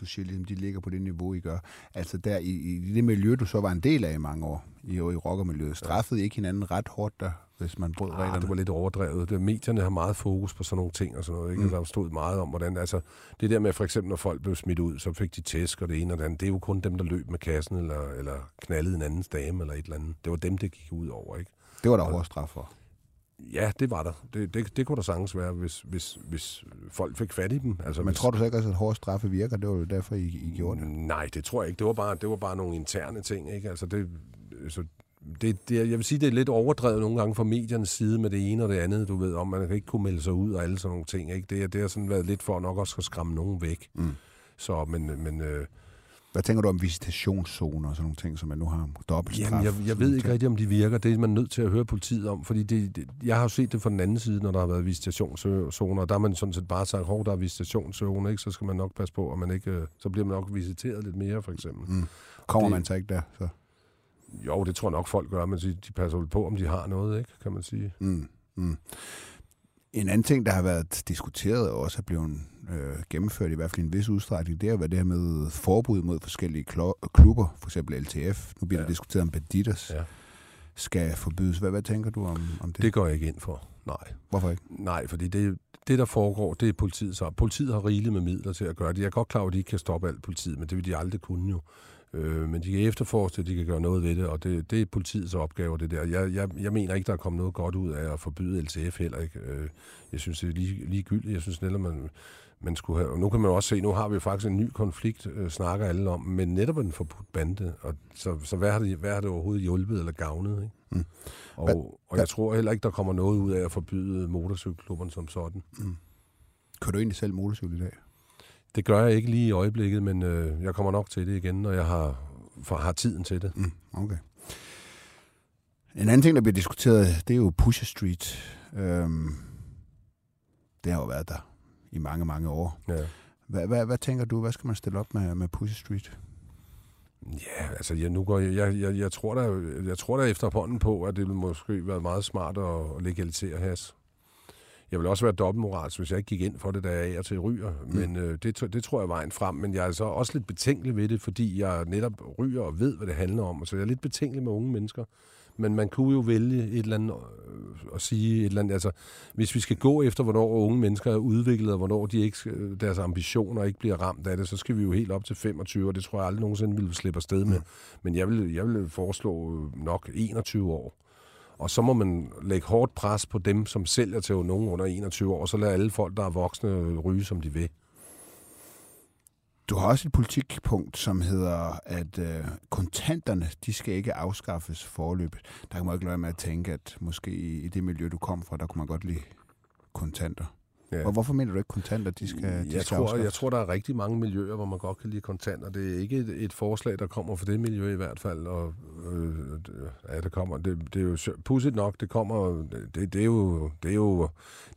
du siger ligesom, de ligger på det niveau, I gør. Altså der i, i det miljø, du så var en del af i mange år, i, i rockermiljøet, straffede I ikke hinanden ret hårdt der hvis man brød ah, reglerne. det var lidt overdrevet. Det, medierne har meget fokus på sådan nogle ting og sådan noget. Ikke? Mm. Der stod meget om, hvordan... Altså, det der med, for eksempel, når folk blev smidt ud, så fik de tæsk og det ene og det andet. Det er jo kun dem, der løb med kassen eller, eller knaldede en andens dame eller et eller andet. Det var dem, det gik ud over, ikke? Det var der hård straf for. Ja, det var der. Det, det, det kunne der sagtens være, hvis, hvis, hvis folk fik fat i dem. Altså, Men hvis, tror du så ikke også, at hårde straffe virker? Det var jo derfor, I, I gjorde det. Nej, det tror jeg ikke. Det var bare, det var bare nogle interne ting. Ikke? Altså, det, så det, det, jeg vil sige, det er lidt overdrevet nogle gange fra mediernes side med det ene og det andet, du ved, om man kan ikke kunne melde sig ud og alle sådan nogle ting. Ikke? Det, det har sådan været lidt for nok også at skræmme nogen væk. Mm. Så, men, men øh, hvad tænker du om visitationszoner og sådan nogle ting, som man nu har dobbelt Jamen, jeg, jeg ved ikke rigtigt, om de virker. Det er man nødt til at høre politiet om, fordi det, det, jeg har jo set det fra den anden side, når der har været visitationszoner, der har man sådan set bare sagt, hov, der er visitationszoner, ikke? så skal man nok passe på, og man ikke, øh, så bliver man nok visiteret lidt mere, for eksempel. Mm. Kommer det, man så ikke der, så? Jo, det tror jeg nok folk gør, men de, de passer vel på, om de har noget, ikke, kan man sige. Mm. Mm. En anden ting, der har været diskuteret og også er blevet øh, gennemført, i hvert fald i en vis udstrækning, det er hvad det her med forbud mod forskellige klubber, for eksempel LTF. Nu bliver ja. der diskuteret om Banditas. Ja skal forbydes. Hvad, hvad tænker du om, om det? Det går jeg ikke ind for, nej. Hvorfor ikke? Nej, fordi det, det der foregår, det er politiet så. Politiet har rigeligt med midler til at gøre det. Jeg er godt klar over, at de ikke kan stoppe alt politiet, men det vil de aldrig kunne jo. Øh, men de kan efterforske de kan gøre noget ved det, og det, det er politiets opgave, det der. Jeg, jeg, jeg mener ikke, der er kommet noget godt ud af at forbyde LTF heller ikke. Øh, jeg synes, det er lige, ligegyldigt. Jeg synes netop, man, man skulle have... Og nu kan man også se, nu har vi faktisk en ny konflikt, øh, snakker alle om, men netop en forbudt bande. Og så, så hvad, har det, hvad har det overhovedet hjulpet eller gavnet? Ikke? Mm. Og, og jeg tror heller ikke, der kommer noget ud af at forbyde motorcykelklubberne som sådan. Mm. Kører du egentlig selv motorcykel i dag? Det gør jeg ikke lige i øjeblikket, men øh, jeg kommer nok til det igen, når jeg har, for, har tiden til det. Mm, okay. En anden ting, der bliver diskuteret, det er jo Pusher Street. Øhm, det har jo været der i mange, mange år. Ja. Hvad, hvad, hvad tænker du, hvad skal man stille op med, med Pusher Street? Ja, altså jeg, nu går jeg, jeg, jeg, jeg, tror der, jeg tror der efterhånden på, at det ville måske være meget smart at, at legalisere has. Jeg vil også være dobbeltmoralsk, hvis jeg ikke gik ind for det, da jeg er til ryger. Mm. Men øh, det, det tror jeg er vejen frem. Men jeg er altså også lidt betænkelig ved det, fordi jeg netop ryger og ved, hvad det handler om. Så jeg er lidt betænkelig med unge mennesker. Men man kunne jo vælge et eller andet øh, at sige et eller andet. Altså, hvis vi skal gå efter, hvornår unge mennesker er udviklet, og hvornår de ikke, deres ambitioner ikke bliver ramt af det, så skal vi jo helt op til 25, og det tror jeg aldrig nogensinde ville slippe afsted med. Mm. Men jeg vil, jeg vil foreslå nok 21 år. Og så må man lægge hårdt pres på dem, som sælger til nogen under 21 år, og så lader alle folk, der er voksne, ryge, som de vil. Du har også et politikpunkt, som hedder, at øh, kontanterne, de skal ikke afskaffes forløbet. Der kan man ikke lade med at tænke, at måske i, det miljø, du kom fra, der kunne man godt lide kontanter. Ja. Og hvorfor mener du ikke kontanter, de skal, de jeg, skal tror, jeg tror, der er rigtig mange miljøer, hvor man godt kan lide kontanter. Det er ikke et, et forslag, der kommer fra det miljø i hvert fald. Og, øh, ja, det kommer. Det, det er jo pudsigt nok. Det kommer. Det, det, er jo, det, er jo,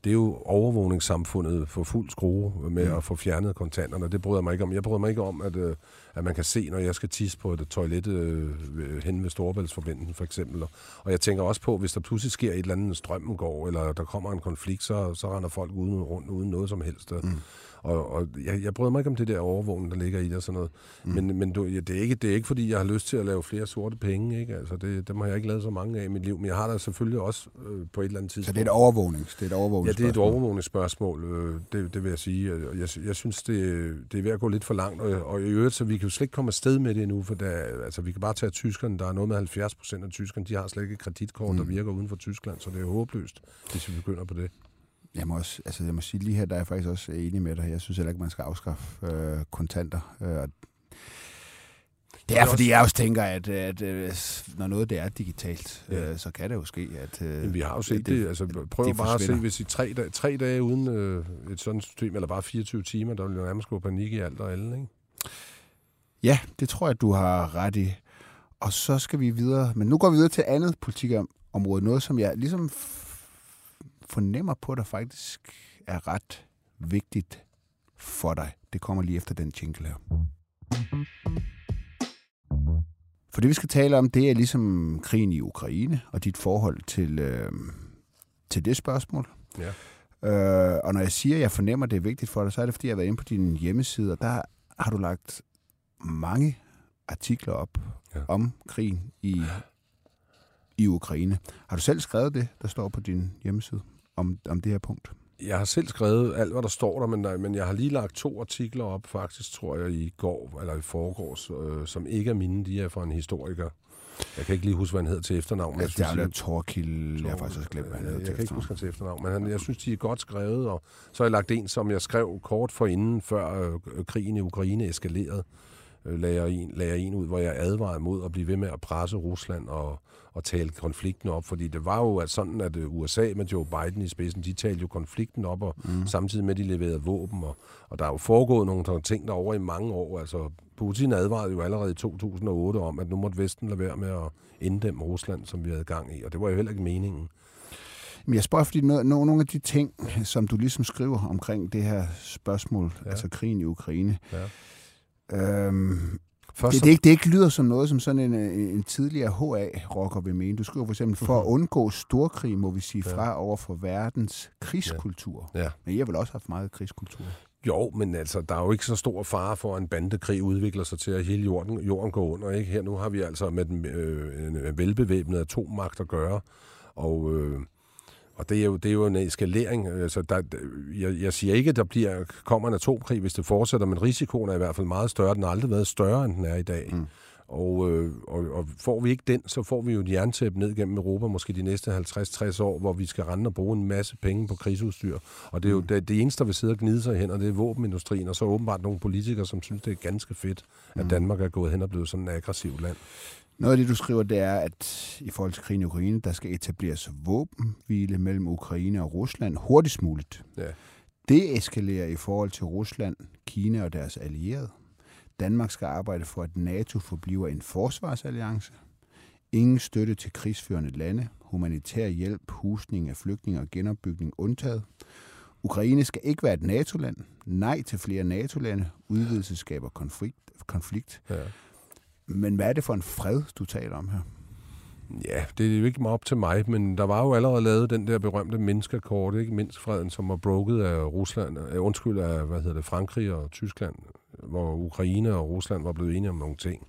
det er jo overvågningssamfundet for fuld skrue med mm. at få fjernet kontanterne. Det bryder mig ikke om. Jeg bryder mig ikke om, at, øh, at man kan se, når jeg skal tisse på et toilet øh, hen ved Storebæltsforbindelsen for eksempel. Og jeg tænker også på, hvis der pludselig sker et eller andet, strømmen går, eller der kommer en konflikt, så, så render folk uden rundt uden noget som helst. Mm. Og, og jeg, jeg bryder mig ikke om det der overvågning, der ligger i det og sådan noget. Mm. Men, men du, ja, det, er ikke, det er ikke, fordi jeg har lyst til at lave flere sorte penge. Ikke? Altså, det, dem har jeg ikke lavet så mange af i mit liv. Men jeg har da selvfølgelig også øh, på et eller andet tidspunkt. Så det er et overvågnings, det er et overvågningsspørgsmål? Ja, det er et overvågningsspørgsmål. Øh, det, det vil jeg sige. Jeg, jeg synes, det, det er ved at gå lidt for langt. Og, og i øvrigt, så vi kan jo slet ikke komme afsted med det endnu. For der, altså, vi kan bare tage tyskerne. Der er noget med 70 procent af tyskerne. De har slet ikke et kreditkort, mm. der virker uden for Tyskland. Så det er håbløst, hvis vi begynder på det. Jeg må, også, altså jeg må sige lige her, der er jeg faktisk også enig med dig. Jeg synes heller ikke, man skal afskaffe øh, kontanter. Øh, det er, fordi jeg også tænker, at, at, at når noget det er digitalt, ja. øh, så kan det jo ske, at... Øh, Men vi har jo set det. det altså, prøv det bare at se, hvis i tre, dage, tre dage uden øh, et sådan system, eller bare 24 timer, der vil jo nærmest gå panik i alt og alle, ikke? Ja, det tror jeg, du har ret i. Og så skal vi videre. Men nu går vi videre til andet politikområde. Noget, som jeg ligesom fornemmer på, der faktisk er ret vigtigt for dig. Det kommer lige efter den jingle her. For det, vi skal tale om, det er ligesom krigen i Ukraine og dit forhold til, øh, til det spørgsmål. Ja. Øh, og når jeg siger, at jeg fornemmer, at det er vigtigt for dig, så er det, fordi jeg har været inde på din hjemmeside, og der har du lagt mange artikler op ja. om krigen i, i Ukraine. Har du selv skrevet det, der står på din hjemmeside? Om, om det her punkt? Jeg har selv skrevet alt, hvad der står der, men, men jeg har lige lagt to artikler op, faktisk, tror jeg, i går, eller i forgårs, øh, som ikke er mine, de er fra en historiker. Jeg kan ikke lige huske, hvad han hedder til efternavn. Ja, det er Torkild, jeg har faktisk også glemt, hvad han hedder Jeg kan ikke huske, til efternavn, men han, jeg synes, de er godt skrevet, og så har jeg lagt en, som jeg skrev kort for inden, før øh, krigen i Ukraine eskalerede, øh, lagde, jeg en, lagde jeg en ud, hvor jeg advarede mod at blive ved med at presse Rusland og at tale konflikten op, fordi det var jo at sådan, at USA med Joe Biden i spidsen, de talte jo konflikten op, og mm. samtidig med, at de leverede våben, og, og der er jo foregået nogle ting derovre i mange år. Altså, Putin advarede jo allerede i 2008 om, at nu måtte Vesten lade være med at inddæmme Rusland, som vi havde gang i, og det var jo heller ikke meningen. Men jeg spørger, fordi no, no, nogle af de ting, som du ligesom skriver omkring det her spørgsmål, ja. altså krigen i Ukraine, ja. øhm, Først det, det, ikke, det ikke lyder som noget, som sådan en, en tidligere HA-rocker vil mene. Du skriver for eksempel, for at mhm. undgå storkrig, må vi sige fra ja. over for verdens krigskultur. Ja. Ja. Men I har vel også haft meget krigskultur? Jo, men altså, der er jo ikke så stor fare for, at en bandekrig udvikler sig til, at hele jorden, jorden går under. Ikke? Her nu har vi altså med den øh, en velbevæbnet atommagt at gøre, og... Øh, og det er jo, det er jo en eskalering. Altså, der, jeg, jeg siger ikke, at der bliver, kommer en atomkrig, hvis det fortsætter, men risikoen er i hvert fald meget større. Den har aldrig været større, end den er i dag. Mm. Og, øh, og, og får vi ikke den, så får vi jo et jerntæppe ned gennem Europa, måske de næste 50-60 år, hvor vi skal rende og bruge en masse penge på krigsudstyr. Og det er jo mm. det, det eneste, der vil sidde og gnide sig hen, og det er våbenindustrien, og så åbenbart nogle politikere, som synes, det er ganske fedt, at mm. Danmark er gået hen og blevet sådan et aggressivt land. Noget af det, du skriver, det er, at i forhold til krigen i Ukraine, der skal etableres våbenhvile mellem Ukraine og Rusland hurtigst muligt. Ja. Det eskalerer i forhold til Rusland, Kina og deres allierede. Danmark skal arbejde for, at NATO forbliver en forsvarsalliance. Ingen støtte til krigsførende lande. Humanitær hjælp, husning af flygtninge og genopbygning undtaget. Ukraine skal ikke være et NATO-land. Nej til flere NATO-lande. Udvidelse skaber konflikt. konflikt. Ja. Men hvad er det for en fred, du taler om her? Ja, det er jo ikke meget op til mig, men der var jo allerede lavet den der berømte menneskekort, ikke mindst freden, som var broket af Rusland, uh, undskyld af, hvad hedder det, Frankrig og Tyskland, hvor Ukraine og Rusland var blevet enige om nogle ting.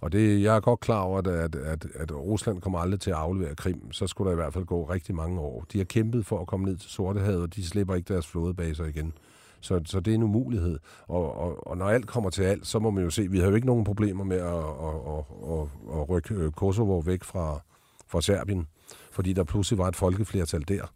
Og det, jeg er godt klar over, at, at, at, at Rusland kommer aldrig til at aflevere Krim. Så skulle der i hvert fald gå rigtig mange år. De har kæmpet for at komme ned til Sortehavet, og de slipper ikke deres flådebaser igen. Så, så det er en umulighed. Og, og, og når alt kommer til alt, så må man jo se, vi har jo ikke nogen problemer med at, at, at, at, at rykke Kosovo væk fra, fra Serbien, fordi der pludselig var et folkeflertal der.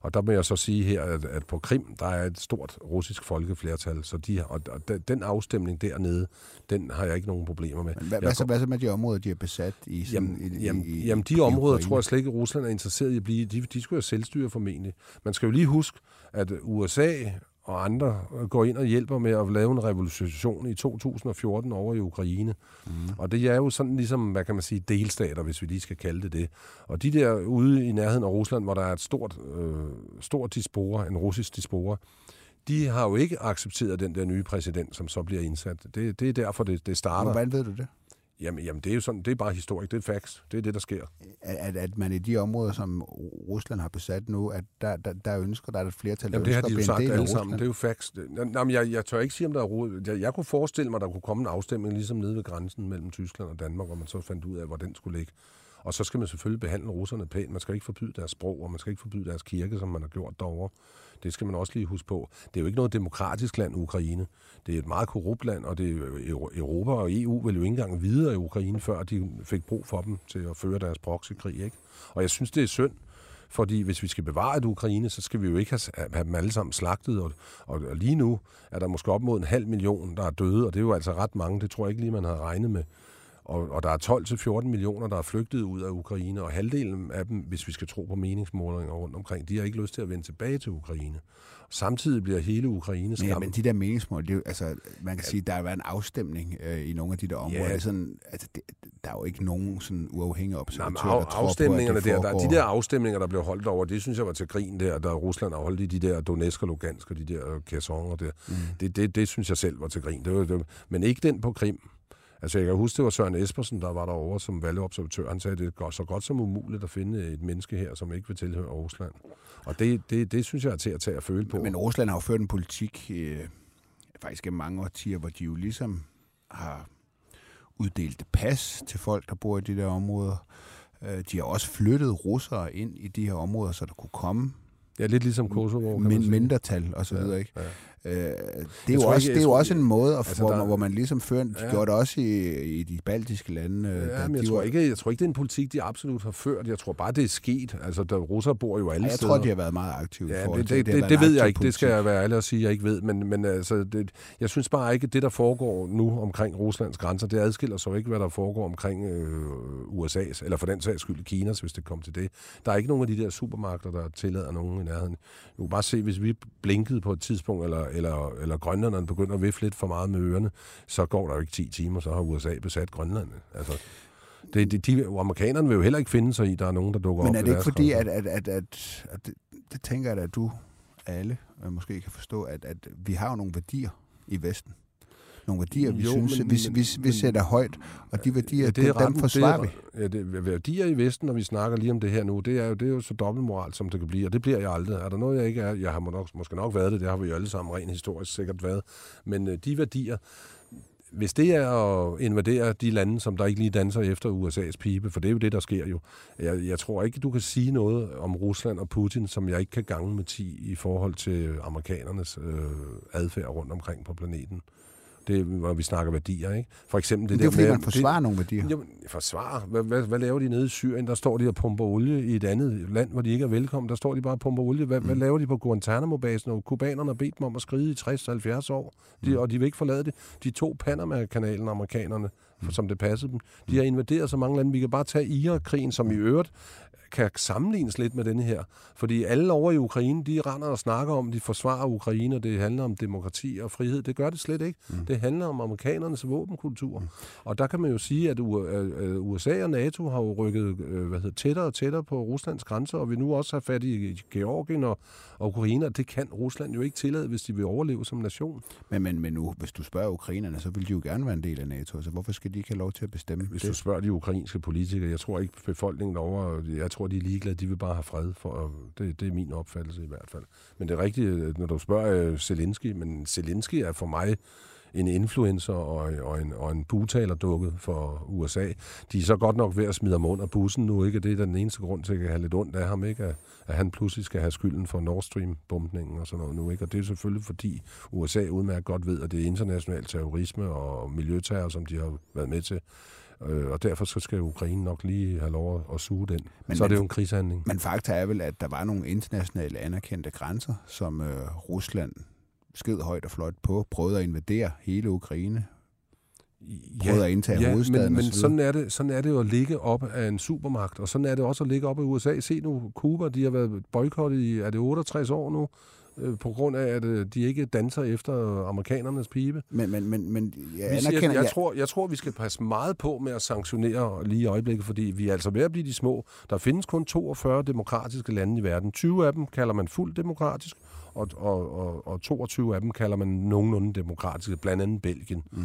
Og der må jeg så sige her, at, at på Krim, der er et stort russisk folkeflertal, så de, og, og den afstemning dernede, den har jeg ikke nogen problemer med. Men hvad, hvad, så, hvad så med de områder, de er besat i? Sådan, Jamen, i, jamen, i, jamen de i områder Ukraine? tror jeg slet ikke, at Rusland er interesseret i at blive. De, de skulle have selvstyre formentlig. Man skal jo lige huske, at USA og andre går ind og hjælper med at lave en revolution i 2014 over i Ukraine. Mm. Og det er jo sådan ligesom, hvad kan man sige, delstater, hvis vi lige skal kalde det det. Og de der ude i nærheden af Rusland, hvor der er et stort, øh, stort dispora, en russisk dispora, de har jo ikke accepteret den der nye præsident, som så bliver indsat. Det, det er derfor, det, det starter. Hvordan ved du det? Jamen, jamen, det er jo sådan, det er bare historik, det er facts, det er det, der sker. At, at man i de områder, som Rusland har besat nu, at der, der, der ønsker, der er et flertal, der Jamen, det har ønsker de at jo sagt alle sammen. Det er jo facts. Jamen, jeg, jeg tør ikke sige, om der er ro. Jeg, jeg kunne forestille mig, der kunne komme en afstemning ligesom nede ved grænsen mellem Tyskland og Danmark, hvor man så fandt ud af, hvor den skulle ligge. Og så skal man selvfølgelig behandle russerne pænt. Man skal ikke forbyde deres sprog, og man skal ikke forbyde deres kirke, som man har gjort derovre. Det skal man også lige huske på. Det er jo ikke noget demokratisk land, Ukraine. Det er et meget korrupt land, og det er Europa og EU vil jo ikke engang videre i Ukraine, før de fik brug for dem til at føre deres proxykrig. Ikke? Og jeg synes, det er synd, fordi hvis vi skal bevare et Ukraine, så skal vi jo ikke have, have dem alle sammen slagtet. Og, og, og lige nu er der måske op mod en halv million, der er døde, og det er jo altså ret mange. Det tror jeg ikke lige, man havde regnet med. Og, og der er 12-14 millioner, der er flygtet ud af Ukraine, og halvdelen af dem, hvis vi skal tro på meningsmålinger rundt omkring, de har ikke lyst til at vende tilbage til Ukraine. Samtidig bliver hele Ukraine Men, ja, men de der meningsmål, det er altså, man kan sige, der har været en afstemning øh, i nogle af de der områder. Ja. Det er sådan, altså, det, der er jo ikke nogen sådan uafhængige Nej, observatører, men af, der tror afstemningerne på, at det der, der, de der afstemninger, der blev holdt over, det synes jeg var til grin der, der Rusland har holdt i de der Donetsk og Lugansk og de der Khersoner der. Mm. Det, det, det, synes jeg selv var til grin. Det var, det men ikke den på Krim. Altså, jeg kan huske, det var Søren Espersen, der var derovre som valgobservatør. Han sagde, at det er så godt som umuligt at finde et menneske her, som ikke vil tilhøre Rusland. Og det, det, det synes jeg er til at tage at føle på. Men Rusland har jo ført en politik, øh, faktisk gennem mange årtier, hvor de jo ligesom har uddelt pas til folk, der bor i de der områder. Øh, de har også flyttet russere ind i de her områder, så der kunne komme Ja, lidt ligesom Kosovo, kan mindretal og så Ja, videre, ikke? Ja. Øh, det er Jeg jo også, ikke- det er jo jeg også en måde, at, altså, hvor, der- man, hvor man ligesom fører, de Ja. gjorde det også i, i de baltiske lande. øh, Ja, da men jeg tror, var- ikke, jeg tror ikke, det er en politik, de absolut har ført. Jeg tror bare, det er sket. Altså, der russere bor jo alle Ej, jeg steder. tror, de har været meget aktive. Ja, det, det, det, det en ved jeg ikke. Det skal politik. jeg være ærlig at sige, jeg ikke ved. Men, men altså, det, jeg synes bare ikke, at det, der foregår nu omkring Ruslands grænser, det adskiller sig ikke, hvad der foregår omkring øh, USA's, eller for den sags skyld Kinas, hvis det kommer til det. Der er ikke nogen af de der supermarkeder, der tillader nogen i nærheden. Du kan bare se, hvis vi blinkede på et tidspunkt, eller, eller, eller grønlanderne begynder at vifte lidt for meget med ørerne, så går der jo ikke 10 timer, så har USA besat Grønland. Altså, det, det, de, amerikanerne vil jo heller ikke finde sig i, at der er nogen, der dukker op Men er det ikke fordi, at, at, at, at, at det, det tænker jeg at du alle måske kan forstå, at, at vi har jo nogle værdier i Vesten. Nogle værdier, vi Jo, synes, men- vi, vi, vi men- sætter højt, og de værdier, Ja, ja, dem, retten- dem forsvarer vi. det er, Ja, det, værdier i Vesten, når vi snakker lige om det her nu, det er jo, det er jo så dobbeltmoral, som det kan blive, og det bliver jeg aldrig. Er der noget, jeg ikke er? Jeg har nok, måske nok været det, det har vi jo alle sammen rent historisk sikkert været. Men øh, de værdier, hvis det er at invadere de lande, som der ikke lige danser efter USA's pibe, for det er jo det, der sker jo. Jeg, jeg tror ikke, du kan sige noget om Rusland og Putin, som jeg ikke kan gange med 10 i forhold til amerikanernes øh, adfærd rundt omkring på planeten. Det hvor vi snakker værdier, ikke? For eksempel det, Det, det er der fordi, med, man forsvarer nogle værdier. Jamen, forsvar. Hvad, hvad, hvad laver de nede i Syrien? Der står de og pumper olie i et andet land, hvor de ikke er velkommen. Der står de bare og pumper olie. Hvad, mm. hvad laver de på Guantanamo-basen? Og kubanerne har bedt dem om at skride i 60-70 år, de, Mm. og de vil ikke forlade det. De to Panama-kanalen, amerikanerne, Mm. som det passede dem. De har invaderet så mange lande. Vi kan bare tage Irak-krigen, som i øvrigt kan sammenlignes lidt med denne her. Fordi alle over i Ukraine, de render og snakker om, de forsvarer Ukraine, og det handler om demokrati og frihed. Det gør det slet ikke. Mm. Det handler om amerikanernes våbenkultur. Mm. Og der kan man jo sige, at USA og NATO har jo rykket øh, hvad hedder, tættere og tættere på Ruslands grænser, og vi nu også har fat i Georgien og, og Ukraine, og det kan Rusland jo ikke tillade, hvis de vil overleve som nation. Men, men, men nu, hvis du spørger ukrainerne, så vil de jo gerne være en del af NATO. Så hvorfor skal de ikke have lov til at bestemme Hvis det? du spørger de ukrainske politikere, jeg tror ikke befolkningen over, jeg tror de er ligeglade, de vil bare have fred, for, det, det er min opfattelse i hvert fald. Men det er rigtigt, når du spørger øh, Zelensky, men Zelensky er for mig en influencer og, og en, og en butalerdukke for USA. De er så godt nok ved at smide ham under bussen nu, ikke? Det er den eneste grund til, at jeg have lidt ondt af ham, ikke? At, at han pludselig skal have skylden for Nord Stream-bombningen og sådan noget nu, ikke? Og det er selvfølgelig fordi USA udmærket godt ved, at det er international terrorisme og miljøterror, som de har været med til Øh, og derfor så skal Ukraine nok lige have lov at, at suge den. Men- så er det jo en krigshandling. Men fakta er vel, at der var nogle internationale anerkendte grænser, som øh, Rusland sked højt og flot på, prøvede at invadere hele Ukraine, prøvede at indtage ja, hovedstaden men, men sådan, er det, sådan er det jo at ligge op af en supermagt, og sådan er det også at ligge op af USA. Se nu, Cuba, de har været boykottet i, er det 68 år nu, øh, på grund af, at øh, de ikke danser efter amerikanernes pibe. Men, men, men, men jeg Vi siger, jeg, jeg, tror, jeg tror, vi skal passe meget på med at sanktionere lige i øjeblikket, fordi vi er altså ved at blive de små. Der findes kun 42 demokratiske lande i verden. 20 af dem kalder man fuldt demokratisk, og, og, og, og 22 af dem kalder man nogenlunde demokratiske, blandt andet Belgien. Mm.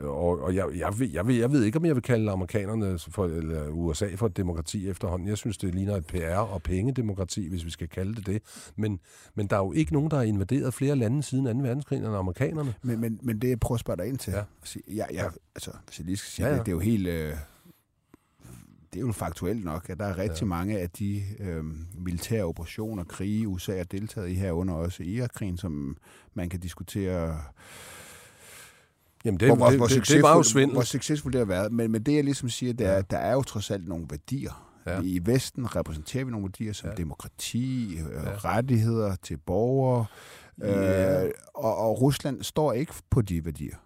Og, og jeg, jeg, ved, jeg, ved, jeg ved ikke, om jeg vil kalde amerikanerne for, eller USA for et demokrati efterhånden. Jeg synes, det ligner et PR- og pengedemokrati, hvis vi skal kalde det det. Men, men der er jo ikke nogen, der har invaderet flere lande siden 2. verdenskrig end amerikanerne. men, men, men det, jeg prøver at spørge dig ind til, Ja. ja. jeg, jeg, altså, hvis jeg lige skal sige Ja, ja, det, det er jo helt... Øh, det er jo faktuelt nok, at der er rigtig ja. mange af de øh, militære operationer, krige, USA har deltaget i herunder også Irakkrigen, som man kan diskutere Jamen, det, hvor, hvor, det, hvor, det, det var jo svindel. Hvor succesfuldt det har været. Men, men det, jeg ligesom siger, det er, at der er jo trods alt nogle værdier. Ja. I Vesten repræsenterer vi nogle værdier som Ja. demokrati, øh, Ja. rettigheder til borgere. Ja. Øh, og, og Rusland står ikke på de værdier.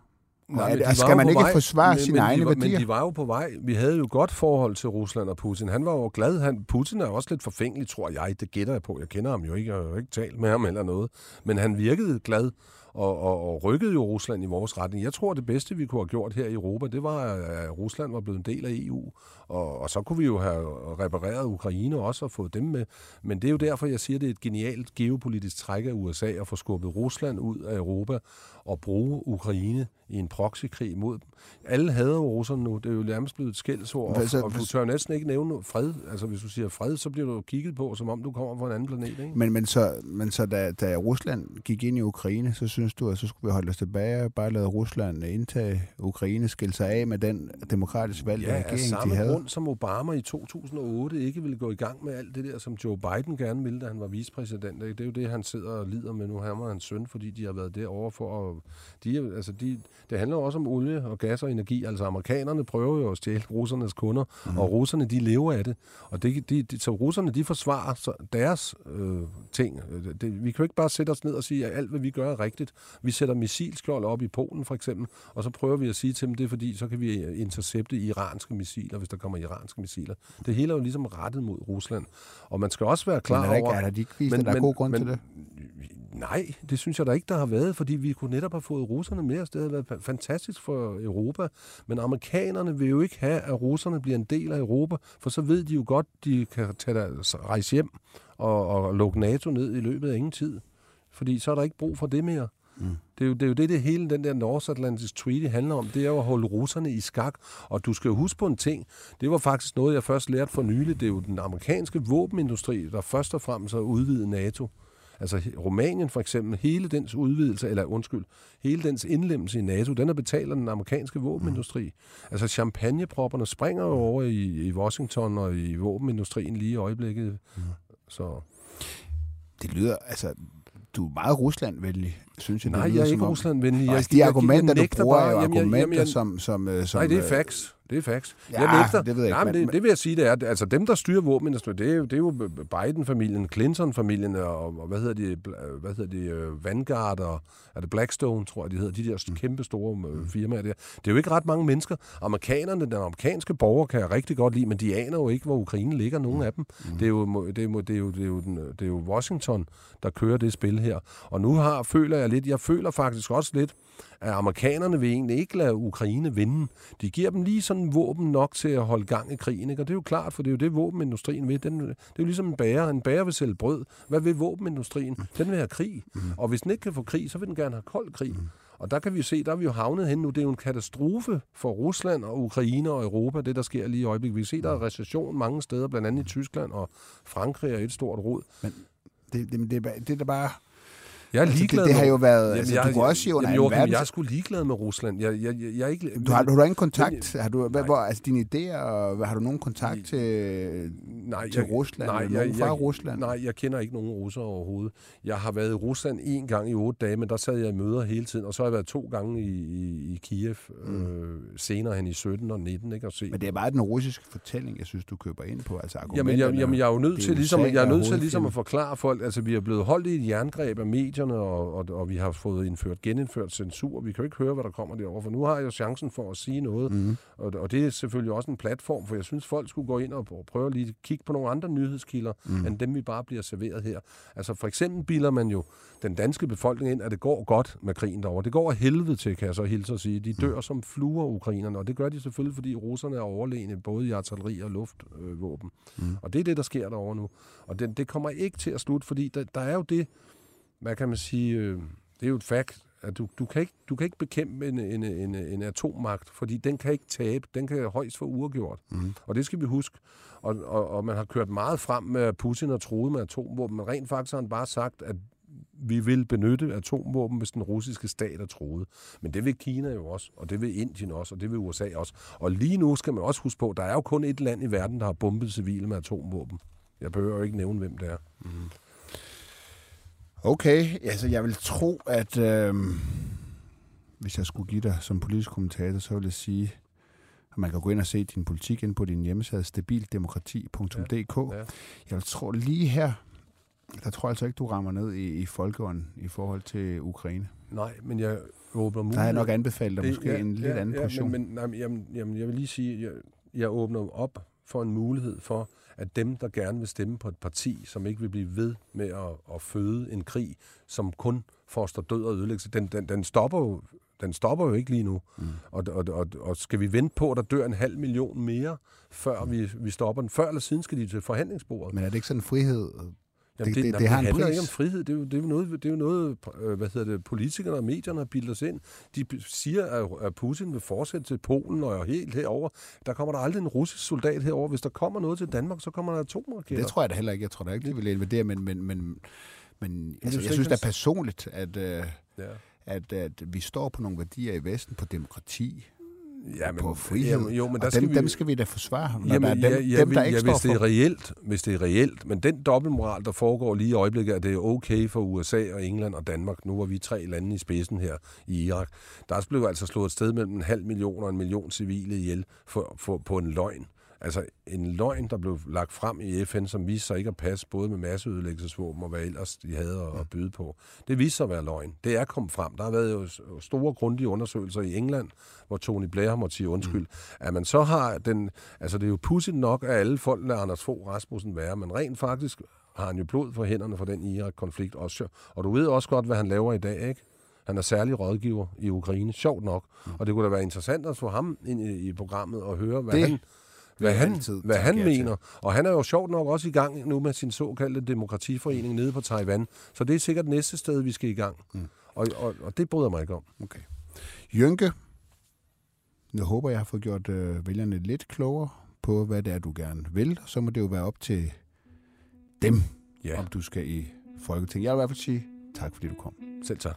Nej, men var skal man ikke vej, forsvare men, sine men egne de var, værdier? Men de var jo på vej. Vi havde jo godt forhold til Rusland og Putin. Han var jo glad. Han, Putin er også lidt forfængelig, tror jeg. Det gætter jeg på. Jeg kender ham jo ikke. Jeg har jo ikke talt med ham eller noget. Men han virkede glad og, og, og rykkede jo Rusland i vores retning. Jeg tror, det bedste, vi kunne have gjort her i Europa, det var, at Rusland var blevet en del af EU. Og, og så kunne vi jo have repareret Ukraine også og fået dem med. Men det er jo derfor, jeg siger, det er et genialt geopolitisk træk af USA at få skubbet Rusland ud af Europa og bruge Ukraine i en proxykrig mod dem. Alle hader jo russerne nu. Det er jo nærmest blevet et skældsord. Hvad så- Og, og du tør næsten ikke nævne fred. Altså, hvis du siger fred, så bliver du kigget på, som om du kommer fra en anden planet. Ikke? Men, men så, men så da, da Rusland gik ind i Ukraine, så synes du, at så skulle vi holde os tilbage og bare lade Rusland indtage Ukraine, skille sig af med den demokratisk valgte Ja, regering, de havde? Grund som Obama i 2008 ikke ville gå i gang med alt det der, som Joe Biden gerne ville, da han var vicepræsident. ikke? Det er jo det, han sidder og lider med nu. Han og hans søn, fordi de har været derovre for at... De, altså de, det handler jo også om olie og gas og energi. Altså amerikanerne prøver jo at stjæle russernes kunder, mm. og russerne de lever af det. Og det, de, de, så russerne de forsvarer deres øh, ting. Det, det, vi kan jo ikke bare sætte os ned og sige, at alt hvad vi gør er rigtigt. Vi sætter missilskjold op i Polen for eksempel, og så prøver vi at sige til dem, det er fordi, så kan vi intercepte iranske missiler, hvis der kommer iranske missiler. Det hele er jo ligesom rettet mod Rusland. Og man skal også være klar Men er der ikke, over... er der ikke vist, at der er god grund til det? Nej, det synes jeg da ikke, der har været, fordi vi kunne netop have fået russerne med os. Det havde været fantastisk for Europa. Men amerikanerne vil jo ikke have, at russerne bliver en del af Europa, for så ved de jo godt, de kan tage deres, rejse hjem og, og lukke NATO ned i løbet af ingen tid. Fordi så er der ikke brug for det mere. Mm. Det, er jo, det er jo det, det hele den der North-Atlantic Treaty handler om. Det er jo at holde russerne i skak. Og du skal jo huske på en ting. Det var faktisk noget, jeg først lærte for nylig. Det er jo den amerikanske våbenindustri, der først og fremmest har udvidet NATO. Altså Rumænien for eksempel, hele dens udvidelse, eller undskyld, hele dens indlemmelse i NATO, den er betalt af den amerikanske våbenindustri. Mm. Altså champagnepropperne springer jo over i, i Washington og i våbenindustrien lige i øjeblikket. Mm. Så Det lyder, altså, du er meget Ruslandvenlig, synes jeg. nej, det jeg er ikke. Ruslandvenlig. Jeg, altså, de jeg- argumenter, jeg du bruger, bare- er jo jamen, argumenter, jamen, jeg- som, som, øh, som... Nej, det er øh, facts. Det er facts. Ja, jeg nægter. det ved jeg ikke, Nej, men det, det vil jeg sige, det er, altså dem, der styrer våbenindustrien, det er jo, det er jo Biden-familien, Clinton-familien og, og hvad hedder de, bl- hvad hedder de, øh, Vanguard og er det Blackstone, tror jeg, de hedder, de der mm. kæmpe store øh, firmaer der. Det er jo ikke ret mange mennesker. Amerikanerne, den amerikanske borger kan jeg rigtig godt lide, men de aner jo ikke, hvor Ukraine ligger, nogen af dem. Mm. Det, er jo, det, er, det, er jo, det, er jo det er jo Washington, der kører det spil her. Og nu har, føler jeg lidt, jeg føler faktisk også lidt, at amerikanerne vil egentlig ikke lade Ukraine vinde. De giver dem lige sådan våben nok til at holde gang i krigen, ikke? og det er jo klart, for det er jo det, våbenindustrien vil. Den, det er jo ligesom en bager. En bager vil sælge brød. Hvad vil våbenindustrien? Den vil have krig. Og hvis den ikke kan få krig, så vil den gerne have kold krig. Og der kan vi jo se, der er vi jo havnet hen nu. Det er jo en katastrofe for Rusland og Ukraine og Europa, det der sker lige i øjeblikket. Vi kan se, der er recession mange steder, blandt andet i Tyskland og Frankrig er et stort rod. Det, det, det, det er da bare... Jeg er Altså, det- ligeglad det har jo været- altså, du kunne også under jamen, Joachim, jeg er sgu ligeglad med Rusland. Jeg, jeg, jeg, jeg er ikke, Du har, du har ingen kontakt? Men- har du, hvad, hvor, altså dine idéer, har du nogen kontakt til nej, til jeg, Rusland? Nej, nogen jeg, fra jeg, Rusland? Nej, jeg kender ikke nogen russere overhovedet. Jeg har været i Rusland en gang i otte dage, men der sad jeg i møder hele tiden, og så har jeg været to gange i, i, i Kiev, mm. øh, senere hen i 17 og 19, ikke, og se. Men det er bare den russiske fortælling, jeg synes, du køber ind på. Altså Jamen, jeg, jamen, jeg er jo nødt er til, ligesom, jeg er nødt til ligesom at forklare folk, altså vi er blevet holdt i et jerngreb af medierne, og, og, og vi har fået indført, genindført censur. Vi kan jo ikke høre, hvad der kommer derovre, for nu har jeg jo chancen for at sige noget, Mm. og, og det er selvfølgelig også en platform, for jeg synes, folk skulle gå ind og prøve lige at kigge på nogle andre nyhedskilder, mm. end dem, vi bare bliver serveret her. Altså for eksempel bilder man jo den danske befolkning ind, at det går godt med krigen derovre. Det går af helvede til, kan jeg så hilse at sige. De dør mm. som fluer, ukrainerne, og det gør de selvfølgelig, fordi russerne er overlegne, både i artilleri og luftvåben. Mm. Og det er det, der sker derovre nu. Og det, det kommer ikke til at slutte, fordi der, der er jo det, hvad kan man sige, øh, det er jo et fakt, at du, du, kan, ikke, du kan ikke bekæmpe en, en, en, en atommagt, fordi den kan ikke tabe, den kan højst få uafgjort. Mm. Og det skal vi huske. Og, og, og man har kørt meget frem med, Putin har troet med atomvåben, men rent faktisk har han bare sagt, at vi vil benytte atomvåben, hvis den russiske stat er troet. Men det vil Kina jo også, og det vil Indien også, og det vil USA også. Og lige nu skal man også huske på, at der er jo kun et land i verden, der har bombet civile med atomvåben. Jeg behøver jo ikke nævne, hvem det er. Okay, altså jeg vil tro, at øh, hvis jeg skulle give dig som politisk kommentator, så vil jeg sige, at man kan gå ind og se din politik ind på din hjemmeside, stabildemokrati.dk. Ja. Jeg vil tro lige her, der tror jeg altså ikke, du rammer ned i, i folkeånden i forhold til Ukraine. Nej, men jeg åbner mulighed. Der har jeg nok anbefalet dig Det- måske en lidt anden portion. Men, men nej, men jamen, jamen, jeg vil lige sige, jeg, jeg åbner op for en mulighed for, at dem, der gerne vil stemme på et parti, som ikke vil blive ved med at, at føde en krig, som kun får stå død og ødelæggelse, den, den, den, stopper jo, den stopper jo ikke lige nu. Mm. Og, og, og, og skal vi vente på, at der dør en halv million mere, før vi, vi stopper den? Før eller siden skal de til forhandlingsbordet. Men er det ikke sådan en frihed? Jamen, det- det- det har en handler pris. ikke om frihed. Det er jo, det er jo noget, det er jo noget øh, hvad hedder det, politikerne og medierne har bildet os ind. De siger, at- Putin vil fortsætte til Polen og helt herover. Der kommer der aldrig en russisk soldat herover. Hvis der kommer noget til Danmark, så kommer der atomraketter. Det tror jeg da heller ikke. Jeg tror da ikke, de vil invadere, men, men, men, men altså, jeg synes da personligt, at, øh, Ja. at, at vi står på nogle værdier i Vesten, på demokrati, Ja, men, på frihed, Jamen, jo, men der og skal dem, vi, dem skal vi da forsvare, når Jamen, der er dem, ja, ja, dem der vi- ikke ja, står hvis det for. er reelt, hvis det er reelt, men den dobbeltmoral, der foregår lige i øjeblikket, at det er okay for USA og England og Danmark, nu var vi tre lande i spidsen her i Irak, der blev altså slået et sted mellem en halv million og en million civile ihjel for, for, på en løgn. Altså en løgn, der blev lagt frem i FN, som viste sig ikke at passe både med masseødelæggelsesvåben og hvad ellers de havde at, at byde på. Det viste sig at være løgn. Det er kommet frem. Der har været jo store, grundige undersøgelser i England, hvor Tony Blair har måttet sige undskyld. Mm. At man så har den... Altså det er jo pudsigt nok, at alle folk lader Anders Fogh Rasmussen være, men rent faktisk har han jo blod for hænderne for den Irak-konflikt også. Og du ved også godt, hvad han laver i dag, ikke? Han er særlig rådgiver i Ukraine, sjovt nok. Mm. Og det kunne da være interessant at få ham ind i, i programmet og høre, hvad Det han, hvad han, altid hvad han mener. Og han er jo sjovt nok også i gang nu med sin såkaldte demokratiforening nede på Taiwan. Så det er sikkert næste sted, vi skal i gang. Mm. Og, og, og det bryder mig ikke om. Okay. Jynke, jeg håber, jeg har fået gjort øh, vælgerne lidt klogere på, hvad det er, du gerne vil. Så må det jo være op til dem, Ja, om du skal i Folketinget. Jeg vil i hvert fald sige tak, fordi du kom. selv tak.